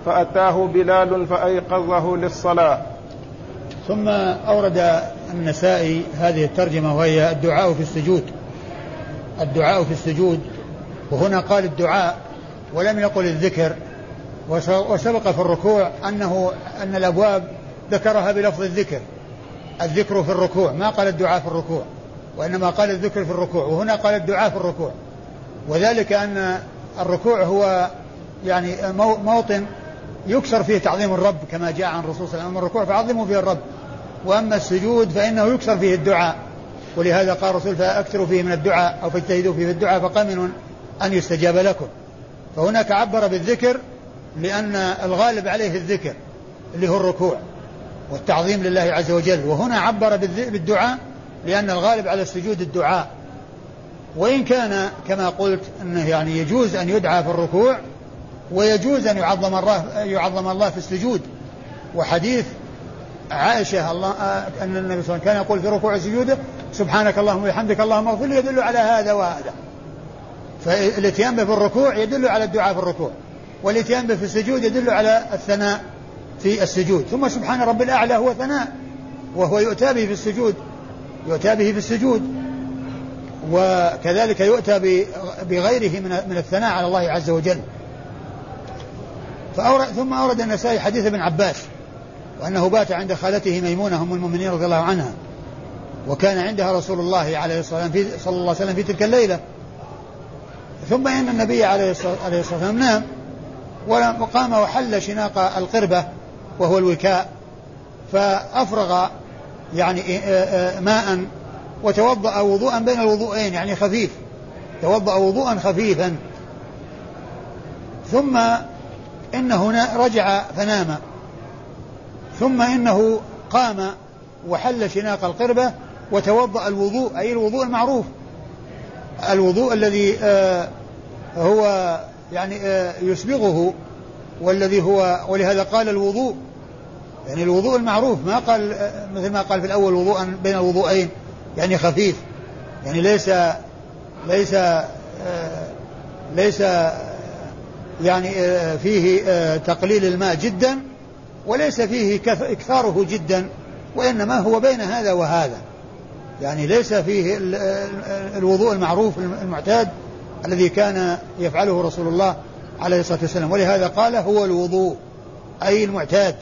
فأتاه بلال فأيقظه للصلاة. ثم أورد النسائي هذه الترجمة وهي الدعاء في السجود. الدعاء في السجود وهنا قال الدعاء ولم يقل الذكر. وسبق في الركوع انه أن الأبواب ذكرها بلفظ الذكر الذكر في الركوع ما قال الدعاء في الركوع. وإنما قال الذكر في الركوع وهنا قال الدعاء في الركوع. وذلك أن الركوع هو يعني موطن يكسر فيه تعظيم الرب كما جاء عن الرسول صلى الله عليه وسلم. الركوع فعظموا فيه الرب وأما السجود فإنه يكسر فيه الدعاء. ولهذا قال الرسول فأكثروا فيه من الدعاء أو فاجتهدوا فيه في الدعاء فقمن أن يستجاب لكم. فهناك عبر بالذكر لأن الغالب عليه الذكر اللي هو الركوع والتعظيم لله عز وجل. وهنا عبر بالدعاء لأن الغالب على السجود الدعاء. وإن كان كما قلت أنه يعني يجوز أن يدعى في الركوع ويجوز أن يعظم الله يعظم الله في السجود. وحديث عائشة الله أن النبي صلى الله عليه وسلم كان يقول في ركوع سجوده سبحانك اللهم وبحمدك اللهم اغفر لي يدل على هذا وهذا. فالاتيان به في الركوع يدل على الدعاء في الركوع. والاتيان به في السجود يدل على الثناء في السجود. ثم سبحان رب الأعلى هو ثناء وهو يؤتى به في السجود. يؤتى به في السجود وكذلك يؤتى بغيره من من الثناء على الله عز وجل. فأورد ثم أورد النسائي حديث ابن عباس وأنه بات عند خالته ميمونة أم المؤمنين رضي الله عنها وكان عندها رسول الله عليه الصلاة والسلام في صلى الله عليه وسلم في تلك الليلة. ثم إن النبي عليه الصلاة والسلام نام وقام وحل شناق القربة وهو الوكاء فأفرغ يعني إيه، إيه، إيه، ماء وتوضأ وضوءا بين الوضوءين يعني خفيف. توضأ وضوءا خفيفا. ثم إنه رجع فنام. ثم إنه قام وحل شناق القربة وتوضأ الوضوء أي الوضوء المعروف. الوضوء الذي آه، هو يعني آه، يسبغه والذي هو ولهذا قال الوضوء يعني الوضوء المعروف ما قال مثل ما قال في الأول وضوءا بين الوضوءين يعني خفيف يعني ليس ليس ليس يعني فيه تقليل الماء جدا وليس فيه إكثاره جدا وإنما هو بين هذا وهذا. يعني ليس فيه الوضوء المعروف المعتاد الذي كان يفعله رسول الله عليه الصلاة والسلام. ولهذا قال هو الوضوء أي المعتاد.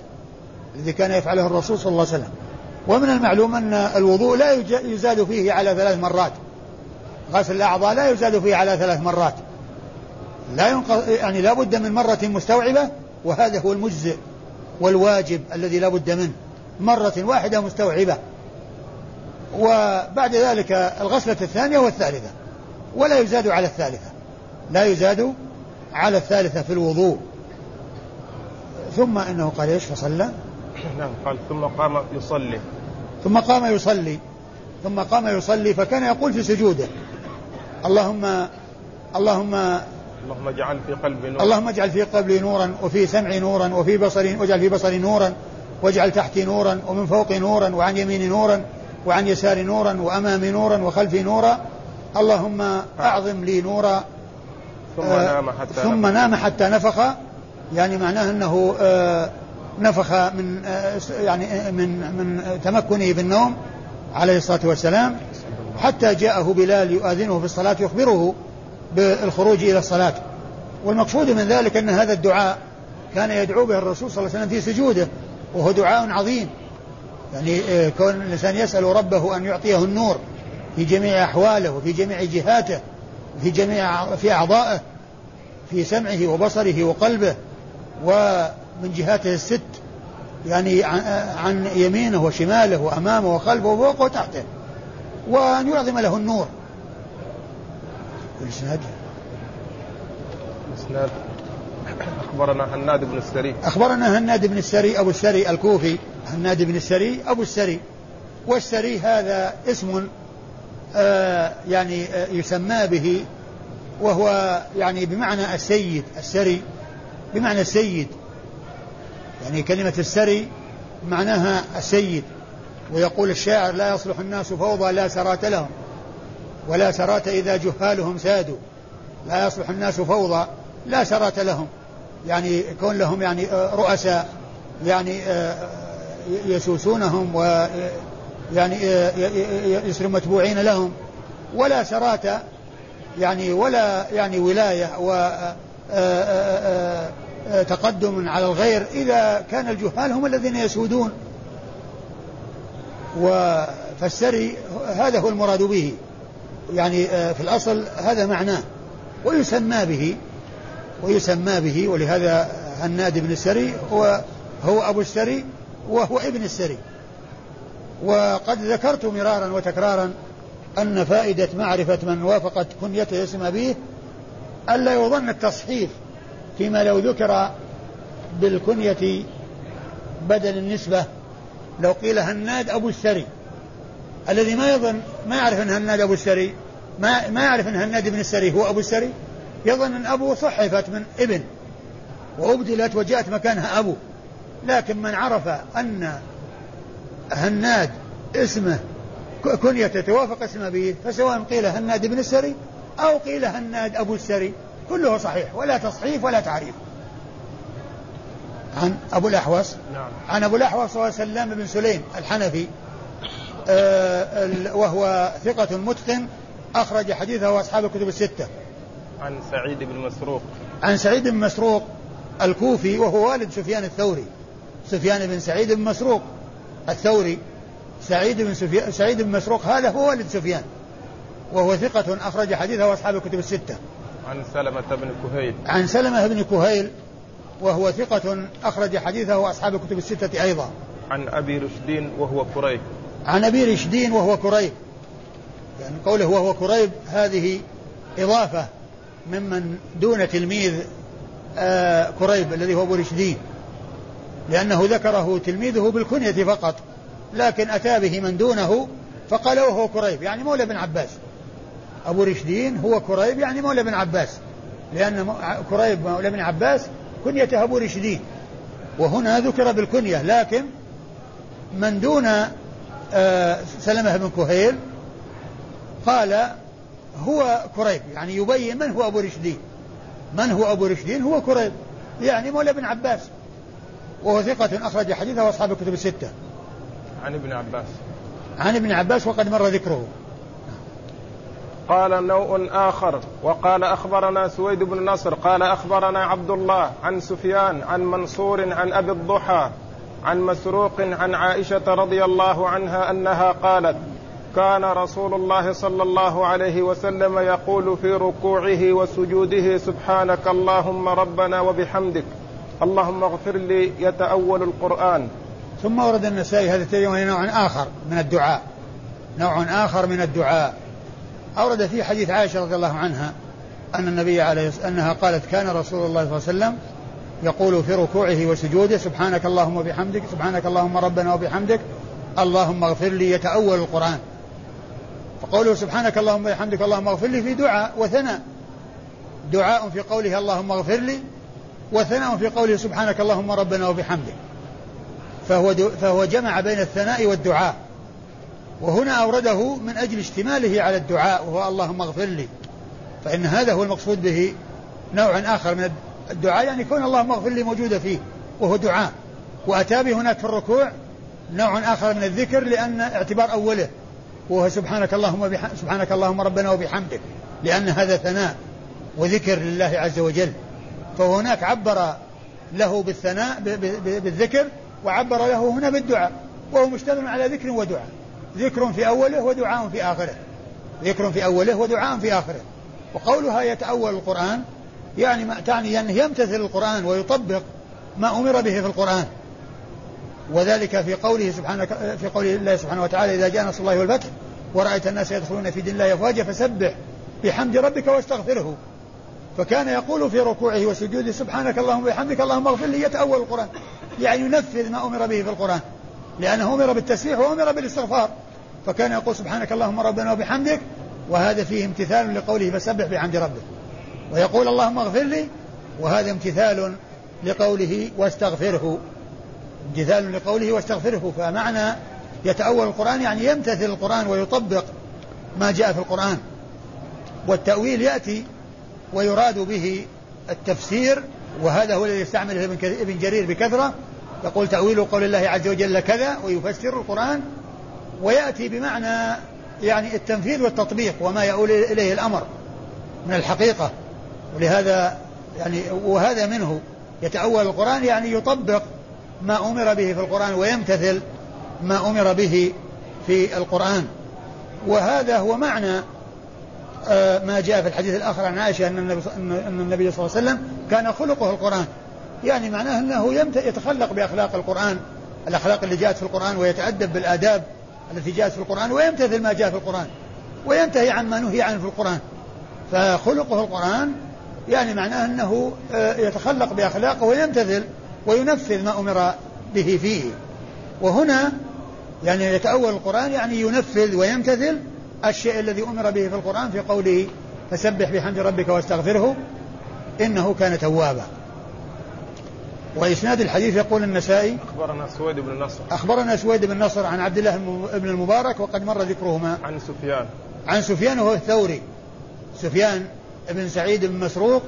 الذي كان يفعله الرسول صلى الله عليه وسلم. ومن المعلوم أن الوضوء لا يزاد فيه على ثلاث مرات. غسل الأعضاء لا يزاد فيه على ثلاث مرات. لا ينقض يعني لا بد من مرة مستوعبة وهذا هو المجزئ والواجب الذي لا بد منه. مرة واحدة مستوعبة. وبعد ذلك الغسلة الثانية والثالثة. ولا يزاد على الثالثة. لا يزاد على الثالثة في الوضوء. ثم إنه قال إيش؟ فصلى. نعم قال ثم قام يصلي. ثم قام يصلي. ثم قام يصلي فكان يقول في سجوده اللهم اللهم اللهم اجعل في قلبي نورا. اللهم اجعل في قلبي نورا وفي سمعي نورا وفي بصري واجعل في بصري نورا واجعل تحتي نورا ومن فوقي نورا وعن يميني نورا وعن يساري نورا وأمامي نورا وخلفي نورا. اللهم أعظم لي نورا. ثم نام حتى ثم نام حتى نفخ. يعني معناه أنه آه نفخ من يعني من من تمكنه بالنوم عليه الصلاة والسلام حتى جاءه بلال يؤذنه في الصلاة يخبره بالخروج إلى الصلاة. والمقصود من ذلك أن هذا الدعاء كان يدعو به الرسول صلى الله عليه وسلم في سجوده وهو دعاء عظيم. يعني آه، كون الإنسان يسأل ربه أن يعطيه النور في جميع أحواله وفي جميع جهاته في جميع في أعضائه في سمعه وبصره وقلبه ومن جهاته الست يعني عن يمينه وشماله وأمامه وخلفه وفوقه وتحته وأن يعظم له النور. الإسناد؟ الإسناد أخبرنا هناد بن السري. أخبرنا هناد بن السري أبو السري الكوفي. هناد بن السري أبو السري. والسري هذا اسم آه يعني آه يسمى به وهو يعني بمعنى السيد السري. بمعنى السيد. يعني كلمة السري معناها السيد ويقول الشاعر لا يصلح الناس فوضى لا سرات لهم ولا سرات إذا جهالهم سادوا لا يصلح الناس فوضى لا سرات لهم يعني كون لهم يعني آه، رؤساء يعني آه، يسوسونهم و يعني آه، يصيروا متبوعين لهم ولا سرات يعني ولا يعني ولاية و تقدم على الغير إذا كان الجهال هم الذين يسودون. فالسري هذا هو المراد به. يعني في الأصل هذا معناه. ويسمى به ويسمى به ولهذا هناد بن السري هو هو أبو السري وهو ابن السري. وقد ذكرت مرارا وتكرارا أن فائدة معرفة من وافقت كنيته اسم أبيه ألا يظن التصحيف. فيما لو ذكر بالكنية بدل النسبة لو قيل هناد أبو السري. الذي ما يظن ما يعرف أن هناد أبو السري ما ما يعرف أن هناد بن السري هو أبو السري يظن أن أبوه صحفت من ابن وأبدلت وجاءت مكانها أبو. لكن من عرف أن هناد اسمه كنية توافق اسم أبيه فسواء قيل هناد بن السري أو قيل هناد أبو السري. كله صحيح ولا تصحيف ولا تعريف. عن أبو الأحوص؟ نعم. عن أبو الأحوص هو سلام بن سليم الحنفي آه وهو ثقة متقن أخرج حديثه أصحاب الكتب الستة. عن سعيد بن مسروق. عن سعيد بن مسروق الكوفي وهو والد سفيان الثوري. سفيان بن سعيد بن مسروق الثوري. سعيد بن سفيان سعيد بن مسروق هذا هو والد سفيان وهو ثقة أخرج حديثه أصحاب الكتب الستة. عن سلمة بن كهيل. عن سلمة بن كهيل وهو ثقة أخرج حديثه أصحاب الكتب الستة أيضا. عن أبي رشدين وهو كريب. عن أبي رشدين وهو كريب. يعني قوله وهو كريب هذه إضافة ممن دون تلميذ آه كريب الذي هو أبو رشدين لأنه ذكره تلميذه بالكنية فقط لكن أتى به من دونه فقال وهو كريب يعني مولى بن عباس أبو رشدين هو كريب يعني مولى بن عباس. لأن كريب مولى بن عباس كنيته أبو رشدين. وهنا ذكر بالكنية لكن من دون آه سلمة بن كهيل قال هو كريب يعني يبين من هو أبو رشدين. من هو أبو رشدين؟ هو كريب يعني مولى بن عباس. وهو ثقة أخرج حديثه وأصحاب الكتب الستة. عن ابن عباس. عن ابن عباس وقد مر ذكره. قال نوع آخر وقال أخبرنا سويد بن نصر قال أخبرنا عبد الله عن سفيان عن منصور عن أبي الضحى عن مسروق عن عائشة رضي الله عنها أنها قالت كان رسول الله صلى الله عليه وسلم يقول في ركوعه وسجوده سبحانك اللهم ربنا وبحمدك اللهم اغفر لي يتأول القرآن. ثم ورد النسائي هذا الترجمة نوع آخر من الدعاء. نوع آخر من الدعاء. أورد فيه حديث عائشة رضي الله عنها أن النبي عليه أنها قالت كان رسول الله صلى الله عليه وسلم يقول في ركوعه وسجوده سبحانك اللهم وبحمدك سبحانك اللهم ربنا وبحمدك اللهم اغفر لي يتأول القرآن. فقوله سبحانك اللهم وبحمدك اللهم اغفر لي في دعاء وثناء. دعاء في قوله اللهم اغفر لي وثناء في قوله سبحانك اللهم ربنا وبحمدك. فهو, فهو جمع بين الثناء والدعاء. وهنا أورده من أجل اشتماله على الدعاء وهو اللهم اغفر لي. فإن هذا هو المقصود به نوع آخر من الدعاء يعني كون اللهم اغفر لي موجودة فيه وهو دعاء. وأتى به هناك في الركوع نوع آخر من الذكر لأن اعتبار أوله وهو سبحانك اللهم بح... سبحانك اللهم ربنا وبحمدك لأن هذا ثناء وذكر لله عز وجل. فهناك عبر له بالثناء ب... ب... بالذكر وعبر له هنا بالدعاء وهو مشتمل على ذكر ودعاء. ذكر في أوله ودعاء في آخره. ذكر في أوله ودعاء في آخره. وقولها يتأول القرآن يعني ما تعني أنه يمتثل القرآن ويطبق ما أمر به في القرآن. وذلك في قوله سبحانه في قول الله سبحانه وتعالى إذا جاء نصر الله والفتح ورأيت الناس يدخلون في دين الله أفواجا فسبح بحمد ربك واستغفره. فكان يقول في ركوعه وسجوده سبحانك اللهم وبحمدك اللهم اغفر لي. يتأول القرآن. يعني ينفذ ما أمر به في القرآن. لأنه أمر بالتسبيح وأمر بالإستغفار. فكان يقول سبحانك اللهم ربنا وبحمدك وهذا فيه امتثال لقوله فسبح بحمد ربك. ويقول اللهم اغفر لي وهذا امتثال لقوله واستغفره. امتثال لقوله واستغفره فمعنى يتأول القرآن يعني يمتثل القرآن ويطبق ما جاء في القرآن. والتأويل يأتي ويراد به التفسير وهذا هو الذي يستعمله ابن جرير بكثرة. يقول تأويل قول الله عز وجل كذا ويفسر القرآن ويأتي بمعنى يعني التنفيذ والتطبيق وما يؤول إليه الأمر من الحقيقة. ولهذا يعني وهذا منه يتأول القرآن يعني يطبق ما أمر به في القرآن ويمتثل ما أمر به في القرآن. وهذا هو معنى آه، ما جاء في الحديث الآخر عن عائشة أن النبي, أن النبي صلى الله عليه وسلم كان خلقه القرآن. يعني معناه أنه يتخلق بأخلاق القرآن. الأخلاق اللي جاءت في القرآن ويتأدب بالآداب التي جاءت في القرآن ويمتثل ما جاء في القرآن وينتهي عما نهي عنه في القرآن. فخلقه القرآن يعني معناه أنه آه، يتخلق بأخلاقه ويمتثل وينفذ ما أمر به فيه. وهنا يعني يتأول القرآن يعني ينفذ ويمتثل الشيء الذي أمر به في القرآن في قوله فسبح بحمد ربك واستغفره إنه كان توابا. وإسناد الحديث يقول النسائي أخبرنا سويد بن نصر. أخبرنا سويد بن نصر عن عبد الله بن المبارك وقد مر ذكرهما. عن سفيان. عن سفيان وهو الثوري. سفيان بن سعيد بن مسروق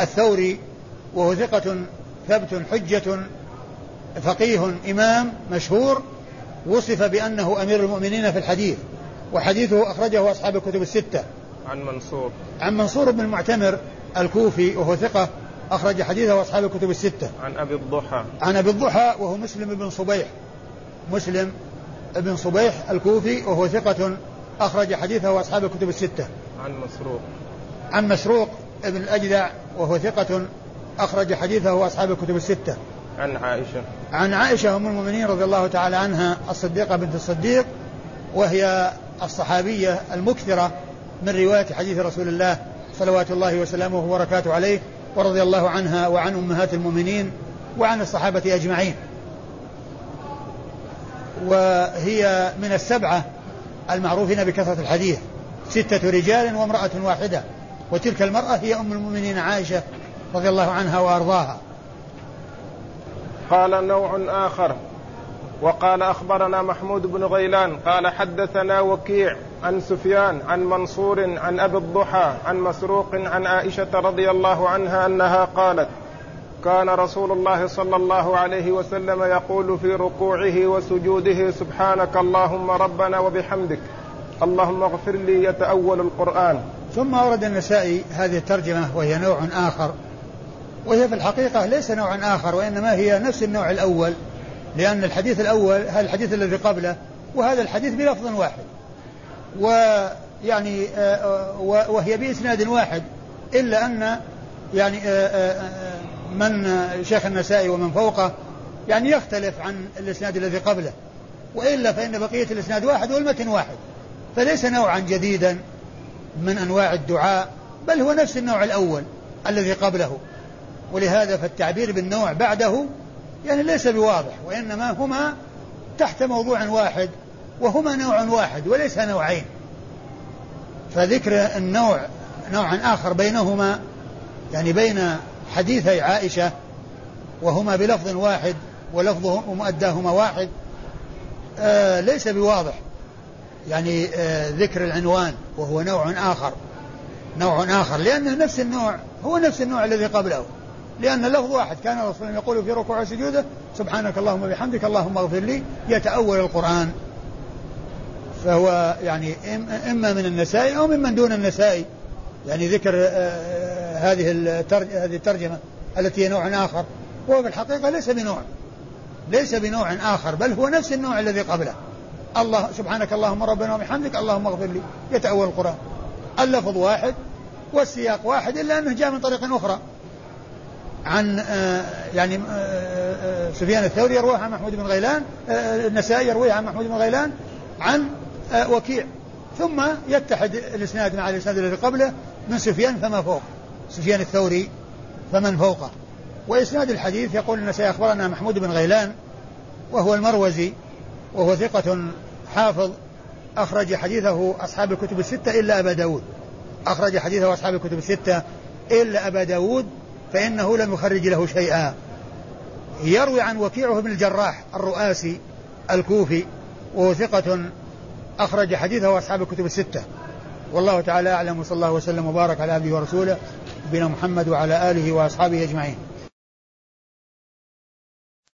الثوري وهو ثقة ثبت حجة فقيه إمام مشهور وصف بأنه أمير المؤمنين في الحديث وحديثه أخرجه أصحاب الكتب الستة. عن منصور. عن منصور بن المعتمر الكوفي وهو ثقة أخرج حديثه أصحاب الكتب الستة. عن أبي الضحى. عن أبي الضحى وهو مسلم بن صبيح. مسلم بن صبيح الكوفي وهو ثقة أخرج حديثه أصحاب الكتب الستة. عن مسروق. عن مسروق ابن الأجدع وهو ثقة أخرج حديثه أصحاب الكتب الستة. عن عائشة. عن عائشة أم المؤمنين رضي الله تعالى عنها الصديقة بنت الصديق وهي الصحابية المكثرة من رواية حديث رسول الله صلوات الله وسلامه وبركاته عليه ورضي الله عنها وعن أمهات المؤمنين وعن الصحابة أجمعين. وهي من السبعة المعروفين بكثرة الحديث. ستة رجال وامرأة واحدة. وتلك المرأة هي أم المؤمنين عائشة رضي الله عنها وأرضاها. قال نوع آخر. وقال أخبرنا محمود بن غيلان قال حدثنا وكيع عن سفيان عن منصور عن أبي الضحى عن مسروق عن عائشة رضي الله عنها أنها قالت كان رسول الله صلى الله عليه وسلم يقول في ركوعه وسجوده سبحانك اللهم ربنا وبحمدك اللهم اغفر لي يتأول القرآن. ثم أورد النسائي هذه الترجمة وهي نوع آخر. وهي في الحقيقة ليس نوعا آخر وإنما هي نفس النوع الأول لأن الحديث الأول هذا الحديث الذي قبله وهذا الحديث بلفظ واحد. ويعني آه، وهي بإسناد واحد إلا أن يعني آه، آه، من شيخ النسائي ومن فوقه يعني يختلف عن الإسناد الذي قبله وإلا فإن بقية الإسناد واحد والمتن واحد. فليس نوعا جديدا من أنواع الدعاء بل هو نفس النوع الأول الذي قبله. ولهذا فالتعبير بالنوع بعده يعني ليس بواضح وإنما هما تحت موضوع واحد وهما نوع واحد وليس نوعين. فذكر النوع نوعا آخر بينهما يعني بين حديثي عائشة وهما بلفظ واحد ولفظه ومؤداهما واحد آه ليس بواضح. يعني آه ذكر العنوان وهو نوع آخر. نوع آخر لأنه نفس النوع هو نفس النوع الذي قبله. لأن اللفظ واحد كان الرسول يقول في ركوع سجوده سبحانك اللهم بحمدك اللهم اغفر لي يتأول القرآن. فهو يعني إما من النسائي أو ممن دون النسائي يعني ذكر آه، آه، هذه هذه الترجمة التي هي نوع آخر. وهو في الحقيقة ليس بنوع. ليس بنوع آخر بل هو نفس النوع الذي قبله. الله سبحانك اللهم ربنا وبحمدك اللهم اغفر لي. يتأول القرآن. اللفظ واحد والسياق واحد إلا أنه جاء من طريق أخرى. عن آه، يعني سفيان الثوري يرويها عن محمود بن غيلان النسائي يرويها عن محمود بن غيلان عن وكيع. ثم يتحد الإسناد مع الإسناد الذي قبله من سفيان فما فوق. سفيان الثوري فمن فوقه. وإسناد الحديث يقول أن سيخبرنا محمود بن غيلان وهو المروزي وهو ثقة حافظ أخرج حديثه أصحاب الكتب الستة إلا أبا داود. أخرج حديثه أصحاب الكتب الستة إلا أبا داود فإنه لم يخرج له شيئا. يروي عن وكيعه بن الجراح الرؤاسي الكوفي وهو ثقة أخرج حديثه أصحاب الكتب الستة. والله تعالى أعلم وصلى الله وسلم وبارك على عبده ورسوله نبينا محمد وعلى آله وأصحابه أجمعين.